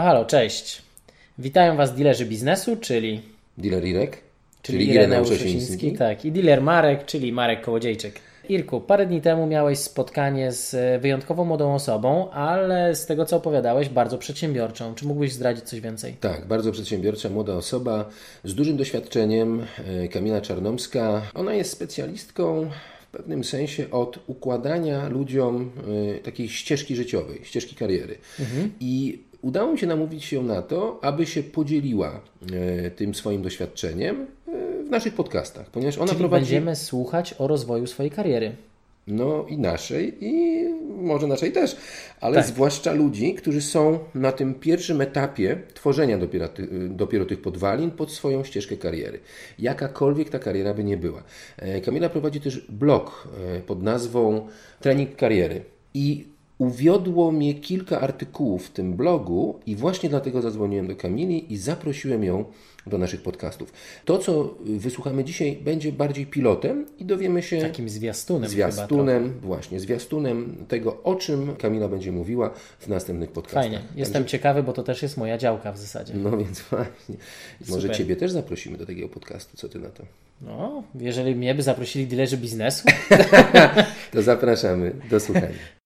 Halo, cześć. Witają Was dilerzy biznesu, czyli... Dealer Irek, czyli, czyli Ireneusz Osiński, tak, i dealer Marek, czyli Marek Kołodziejczyk. Irku, parę dni temu miałeś spotkanie z wyjątkowo młodą osobą, ale z tego co opowiadałeś, bardzo przedsiębiorczą. Czy mógłbyś zdradzić coś więcej? Tak, bardzo przedsiębiorcza, młoda osoba z dużym doświadczeniem, e, Kamila Czarnomska. Ona jest specjalistką pewnym sensie od układania ludziom e, takiej ścieżki życiowej, ścieżki kariery. I udało mi się namówić ją na to, aby się podzieliła e, tym swoim doświadczeniem e, w naszych podcastach, ponieważ ona Czyli prowadzi... będziemy słuchać o rozwoju swojej kariery. No i naszej, i może naszej też, ale Tak. zwłaszcza ludzi, którzy są na tym pierwszym etapie tworzenia dopiero, dopiero tych podwalin pod swoją ścieżkę kariery. Jakakolwiek ta kariera by nie była. E, Kamila prowadzi też blog e, pod nazwą Trening Kariery. I uwiodło mnie kilka artykułów w tym blogu i właśnie dlatego zadzwoniłem do Kamili i zaprosiłem ją do naszych podcastów. To, co wysłuchamy dzisiaj, będzie bardziej pilotem i dowiemy się Takim zwiastunem zwiastunem, właśnie, zwiastunem tego, o czym Kamila będzie mówiła w następnych podcastach. Fajnie. Jestem ciekawy, bo to też jest moja działka w zasadzie. No więc właśnie. Może Super. Ciebie też zaprosimy do takiego podcastu, co Ty na to? No, jeżeli mnie by zaprosili dilerzy biznesu, To zapraszamy do słuchania.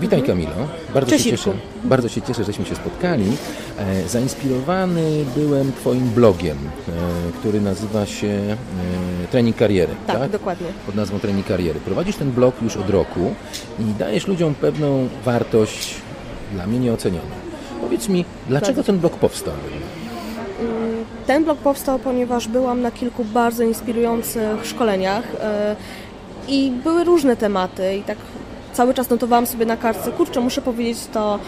Witaj Kamilo, bardzo Cześć, się, cieszę, Irku. bardzo się cieszę, żeśmy się spotkali. E, zainspirowany byłem Twoim blogiem, e, który nazywa się e, Trening Kariery. Tak, dokładnie. pod nazwą Trening Kariery. Prowadzisz ten blog już od roku i dajesz ludziom pewną wartość dla mnie nieocenioną. Powiedz mi, dlaczego ten blog powstał? Ten blog powstał, ponieważ byłam na kilku bardzo inspirujących szkoleniach i były różne tematy i tak cały czas notowałam sobie na kartce, kurczę, muszę powiedzieć to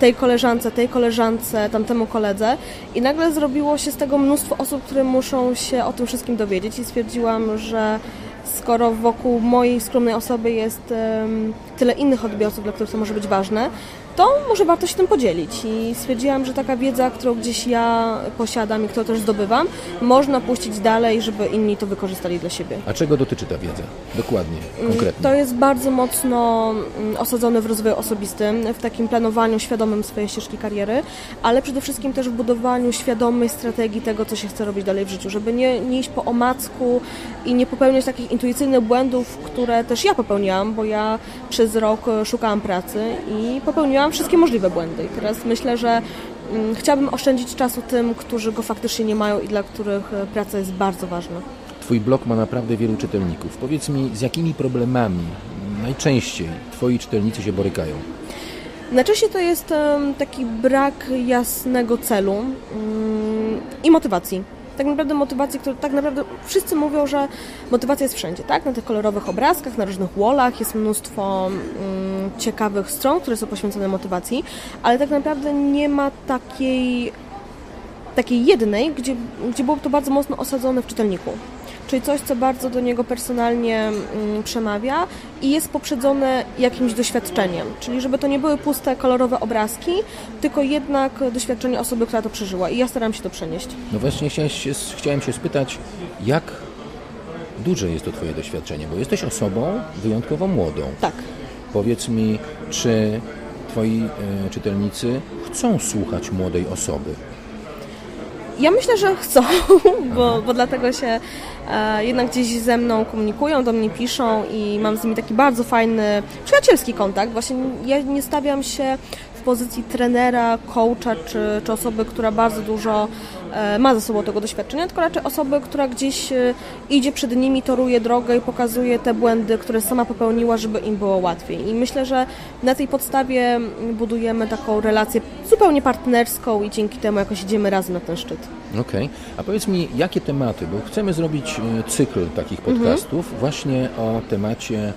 tej koleżance, tej koleżance, tamtemu koledze. I nagle zrobiło się z tego mnóstwo osób, które muszą się o tym wszystkim dowiedzieć. I stwierdziłam, że skoro wokół mojej skromnej osoby jest em, tyle innych odbiorców, dla których to może być ważne, to może warto się tym podzielić. I stwierdziłam, że taka wiedza, którą gdzieś ja posiadam i którą też zdobywam, można puścić dalej, żeby inni to wykorzystali dla siebie. A czego dotyczy ta wiedza? Dokładnie, konkretnie. To jest bardzo mocno mm, osadzone w rozwoju osobistym, w takim planowaniu świadomym swojej ścieżki kariery, ale przede wszystkim też w budowaniu świadomej strategii tego, co się chce robić dalej w życiu, żeby nie, nie iść po omacku i nie popełniać takich intuicyjnych błędów, które też ja popełniłam, bo ja przez rok szukałam pracy i popełniłam wszystkie możliwe błędy. I teraz myślę, że mm, chciałabym oszczędzić czasu tym, którzy go faktycznie nie mają i dla których e, praca jest bardzo ważna. Twój blog ma naprawdę wielu czytelników. Powiedz mi, z jakimi problemami najczęściej Twoi czytelnicy się borykają? Najczęściej to jest taki brak jasnego celu mm, i motywacji. Tak naprawdę motywacji, które tak naprawdę wszyscy mówią, że motywacja jest wszędzie, tak? Na tych kolorowych obrazkach, na różnych wallach jest mnóstwo mm, ciekawych stron, które są poświęcone motywacji, ale tak naprawdę nie ma takiej takiej jednej, gdzie, gdzie byłoby to bardzo mocno osadzone w czytelniku. Czyli coś, co bardzo do niego personalnie mm, przemawia i jest poprzedzone jakimś doświadczeniem. Czyli żeby to nie były puste, kolorowe obrazki, tylko jednak doświadczenie osoby, która to przeżyła. I ja staram się to przenieść. No właśnie chciałem się, chciałem się spytać, jak duże jest to Twoje doświadczenie, bo jesteś osobą wyjątkowo młodą. Tak. Powiedz mi, czy Twoi e, czytelnicy chcą słuchać młodej osoby? Ja myślę, że chcą, bo, bo dlatego się e, jednak gdzieś ze mną komunikują, do mnie piszą i mam z nimi taki bardzo fajny, przyjacielski kontakt. Właśnie ja nie stawiam się pozycji trenera, coacha czy, czy osoby, która bardzo dużo e, ma ze sobą tego doświadczenia, tylko raczej osoby, która gdzieś e, idzie przed nimi, toruje drogę i pokazuje te błędy, które sama popełniła, żeby im było łatwiej. I myślę, że na tej podstawie mm, budujemy taką relację zupełnie partnerską i dzięki temu jakoś idziemy razem na ten szczyt. Okej. A powiedz mi, jakie tematy, bo chcemy zrobić e, cykl takich podcastów właśnie o temacie,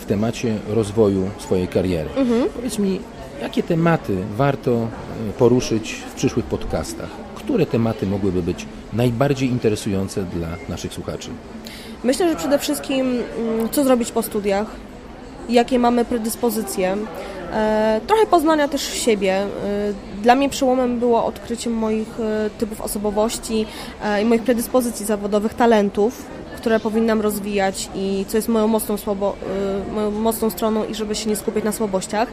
w temacie rozwoju swojej kariery. Powiedz mi, jakie tematy warto e, poruszyć w przyszłych podcastach? Które tematy mogłyby być najbardziej interesujące dla naszych słuchaczy? Myślę, że przede wszystkim mm, co zrobić po studiach, jakie mamy predyspozycje, e, trochę poznania też siebie. E, Dla mnie przełomem było odkrycie moich typów osobowości i moich predyspozycji zawodowych, talentów, które powinnam rozwijać i co jest moją mocną, słabo, moją mocną stroną i żeby się nie skupiać na słabościach.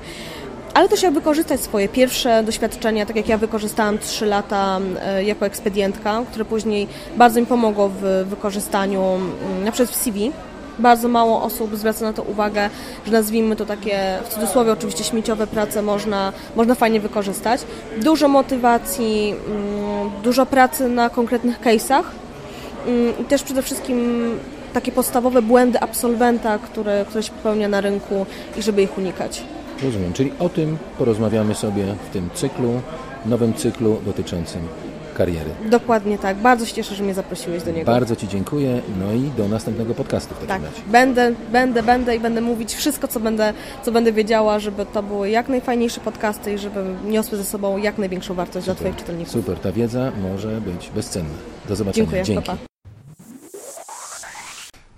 Ale też jak wykorzystać swoje pierwsze doświadczenia, tak jak ja wykorzystałam 3 lata e, jako ekspedientka, które później bardzo mi pomogło w wykorzystaniu mm, na przykład w CV. Bardzo mało osób zwraca na to uwagę, że nazwijmy to takie, w cudzysłowie oczywiście śmieciowe prace można, można fajnie wykorzystać. Dużo motywacji, mm, dużo pracy na konkretnych case'ach mm, i też przede wszystkim takie podstawowe błędy absolwenta, które, które się popełnia na rynku i żeby ich unikać. Rozumiem, czyli o tym porozmawiamy sobie w tym cyklu, nowym cyklu dotyczącym kariery. Dokładnie tak. Bardzo się cieszę, że mnie zaprosiłeś do niego. Bardzo Ci dziękuję, no i do następnego podcastu w takim Tak, razie. będę, będę, będę i będę mówić wszystko, co będę, co będę wiedziała, żeby to były jak najfajniejsze podcasty i żeby niosły ze sobą jak największą wartość dla Twoich czytelników. Super, ta wiedza może być bezcenna. Do zobaczenia. Dziękuję, Dzięki. papa.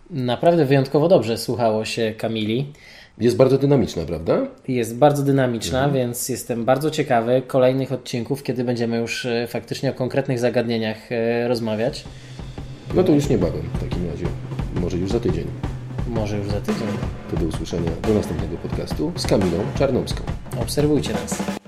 Naprawdę wyjątkowo dobrze słuchało się Kamili. Jest bardzo dynamiczna, prawda? Jest bardzo dynamiczna, więc jestem bardzo ciekawy kolejnych odcinków, kiedy będziemy już e, faktycznie o konkretnych zagadnieniach e, rozmawiać. No to już niebawem w takim razie. Może już za tydzień. Może już za tydzień. To do usłyszenia do następnego podcastu z Kamilą Czarnomską. Obserwujcie nas.